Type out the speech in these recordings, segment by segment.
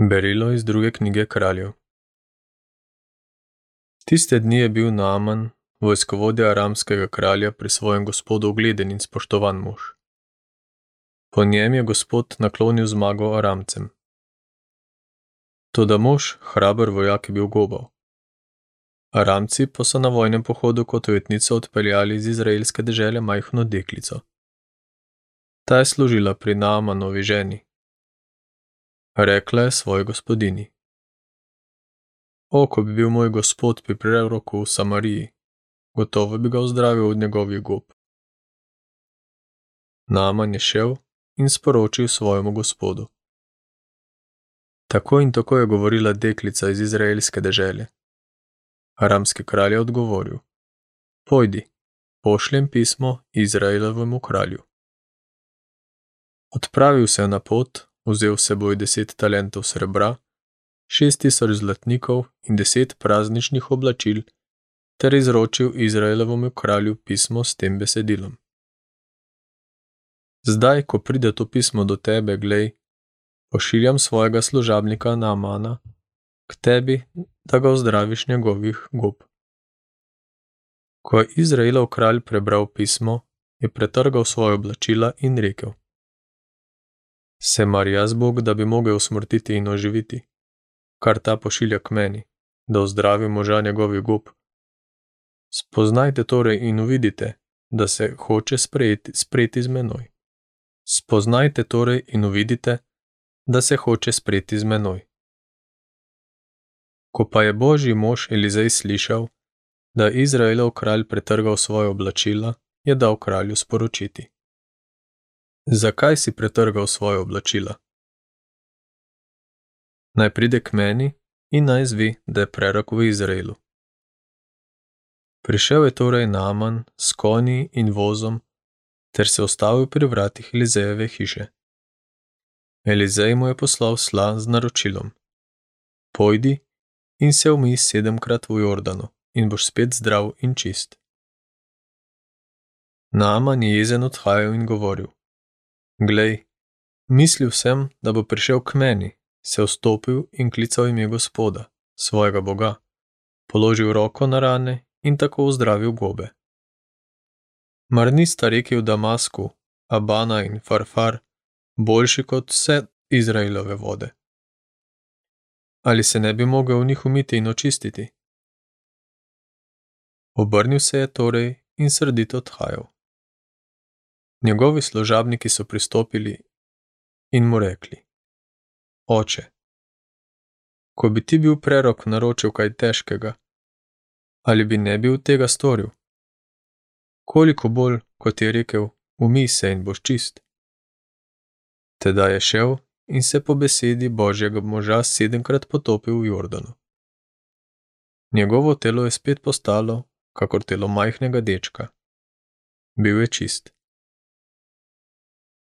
Berilo iz druge knjige kraljev. Tiste dni je bil Naaman, vojskovodja aramskega kralja, pri svojem gospodu ugleden in spoštovan mož. Po njem je gospod naklonil zmago aramcem. Toda mož, hraber vojak, je bil gobal. Aramci pa so na vojnem pohodu kot ujetnico odpeljali iz izraelske dežele majhno deklico. Ta je služila pri Naamanovi ženi, rekla je svoji gospodini. O, ko bi bil moj gospod pri preroku v Samariji, gotovo bi ga ozdravil od njegovih gob. Naman je šel in sporočil svojemu gospodu. Tako in tako je govorila deklica iz izraelske dežele. Aramski kralj je odgovoril: Pojdi, pošljem pismo Izraelovemu kralju. Odpravil se je na pot, vzel s seboj deset talentov srebra, šest tisoč zlatnikov in deset prazničnih oblačil, ter izročil Izraelovemu kralju pismo s tem besedilom. Zdaj, ko pride to pismo do tebe, glej, pošiljam svojega služabnika Naamana k tebi, da ga ozdraviš njegovih gob. Ko je Izraelov kralj prebral pismo, je pretrgal svoje oblačila in rekel: Se mar jaz Bog, da bi mogel usmrtiti in oživiti, kar ta pošilja k meni, da ozdravi moža njegovih gob? Spoznajte torej in uvidite, da se hoče sprejeti, sprejeti z menoj. Spoznajte torej in uvidite, da se hoče sprejeti z menoj. Ko pa je božji mož Elizej slišal, da je Izraelov kralj pretrgal svoje oblačila, je dal kralju sporočiti. Zakaj si pretrgal svoje oblačila? Naj pride k meni in naj zvi, da je prerok v Izraelu. Prišel je torej Naman s konji in vozom, ter se ostavil pri vratih Elizejeve hiše. Elizej mu je poslal sla z naročilom: Pojdi in se umij sedemkrat v Jordanu, in boš spet zdrav in čist. Naman je jezen odhajal in govoril: Glej, mislil sem, da bo prišel k meni, se vstopil in klical ime Gospoda, svojega Boga, položil roko na rane in tako zdravil gobe. Mar nista reki v Damasku, Abana in Farfar, boljši kot vse Izraelove vode? Ali se ne bi mogel v njih umiti in očistiti? Obrnil se je torej in srdito odhajal. Njegovi služabniki so pristopili in mu rekli: Oče, ko bi ti bil prerok naročil kaj težkega, ali bi ne bil tega storil? Koliko bolj, kot je rekel, umij se in boš čist. Teda je šel in se po besedi božjega moža sedemkrat potopil v Jordanu. Njegovo telo je spet postalo, kakor telo majhnega dečka. Bil je čist.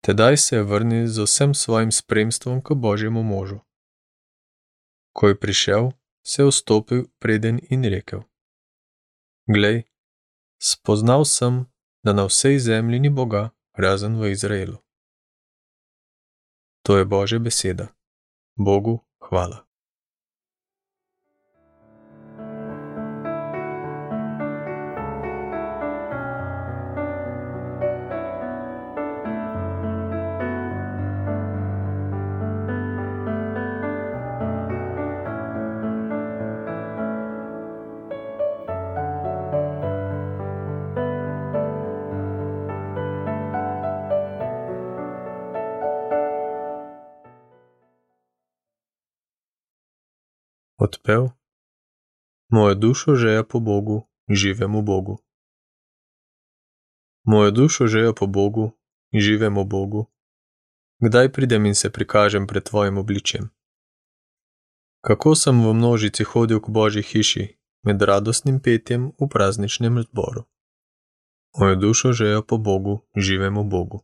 Tedaj se je vrnil z vsem svojim spremstvom k božjemu možu. Ko je prišel, se je vstopil preden in rekel: Glej, spoznal sem, da na vsej zemlji ni Boga, razen v Izraelu. To je Božja beseda. Bogu hvala. Odpev. Moja dušo žeja po Bogu, živemu Bogu. Moja dušo žeja po Bogu, živemu Bogu. Kdaj pridem in se prikažem pred tvojim obličjem? Kako sem v množici hodil k Božji hiši, med radostnim petjem v prazničnem zboru. Moja dušo žeja po Bogu, živemu Bogu.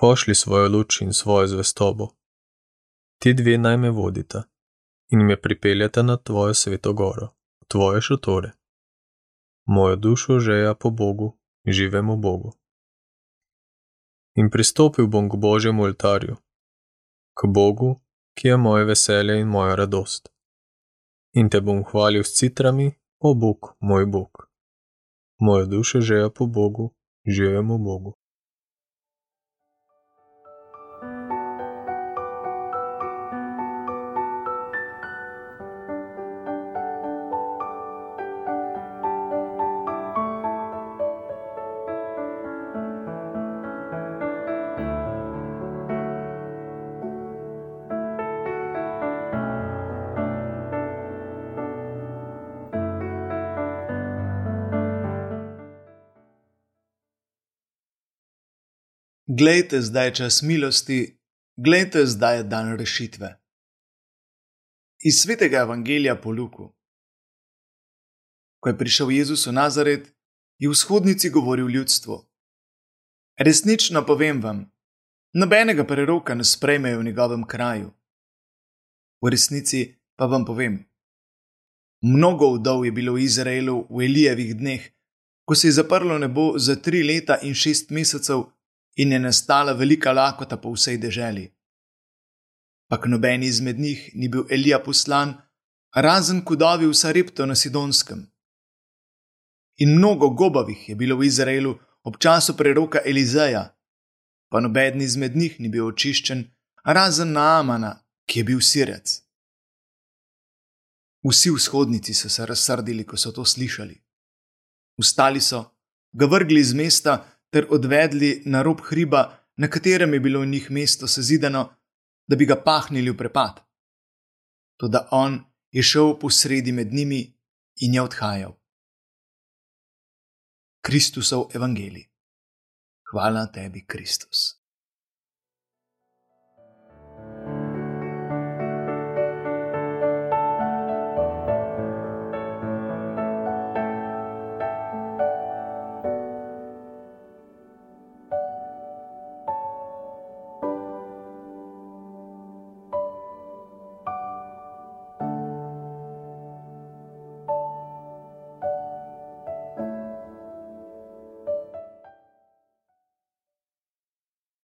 Pošli svojo luč in svojo zvestobo. Ti dve naj me vodita in me pripeljete na tvojo sveto goro, tvoje šotore. Mojo dušo žeja po Bogu, živemu Bogu. In pristopil bom k Božjemu oltarju. k Bogu, ki je moje veselje in moja radost. In te bom hvalil s citrami, o Bog, moj Bog. Moja duša žeja po Bogu, živemo Bogu. Glejte, zdaj je čas milosti, glejte, zdaj je dan rešitve. Iz svetega evangelija po Luku. Ko je prišel Jezus v Nazaret, je v vzhodnici govoril ljudstvu: Resnično povem vam, nobenega preroka ne sprejmejo v njegovem kraju. V resnici pa vam povem: Mnogo vdov je bilo v Izraelu v Elijevih dneh, ko se je zaprlo nebo za tri leta in šest mesecev in je nastala velika lakota po vsej deželi. Pak noben izmed njih ni bil Elija poslan, razen kudovi v Sarepto na Sidonskem. In mnogo gobavih je bilo v Izraelu ob času preroka Elizeja, pa noben izmed njih ni bil očiščen, razen Naamana, ki je bil sirec. Vsi vzhodnici so se razsrdili, ko so to slišali. Vstali so, ga vrgli iz mesta ter odvedli na rob hriba, na katerem je bilo njih mesto sezidano, da bi ga pahnili v prepad. Toda on je šel posredi med njimi in je odhajal. Kristusov evangelij. Hvala tebi, Kristus.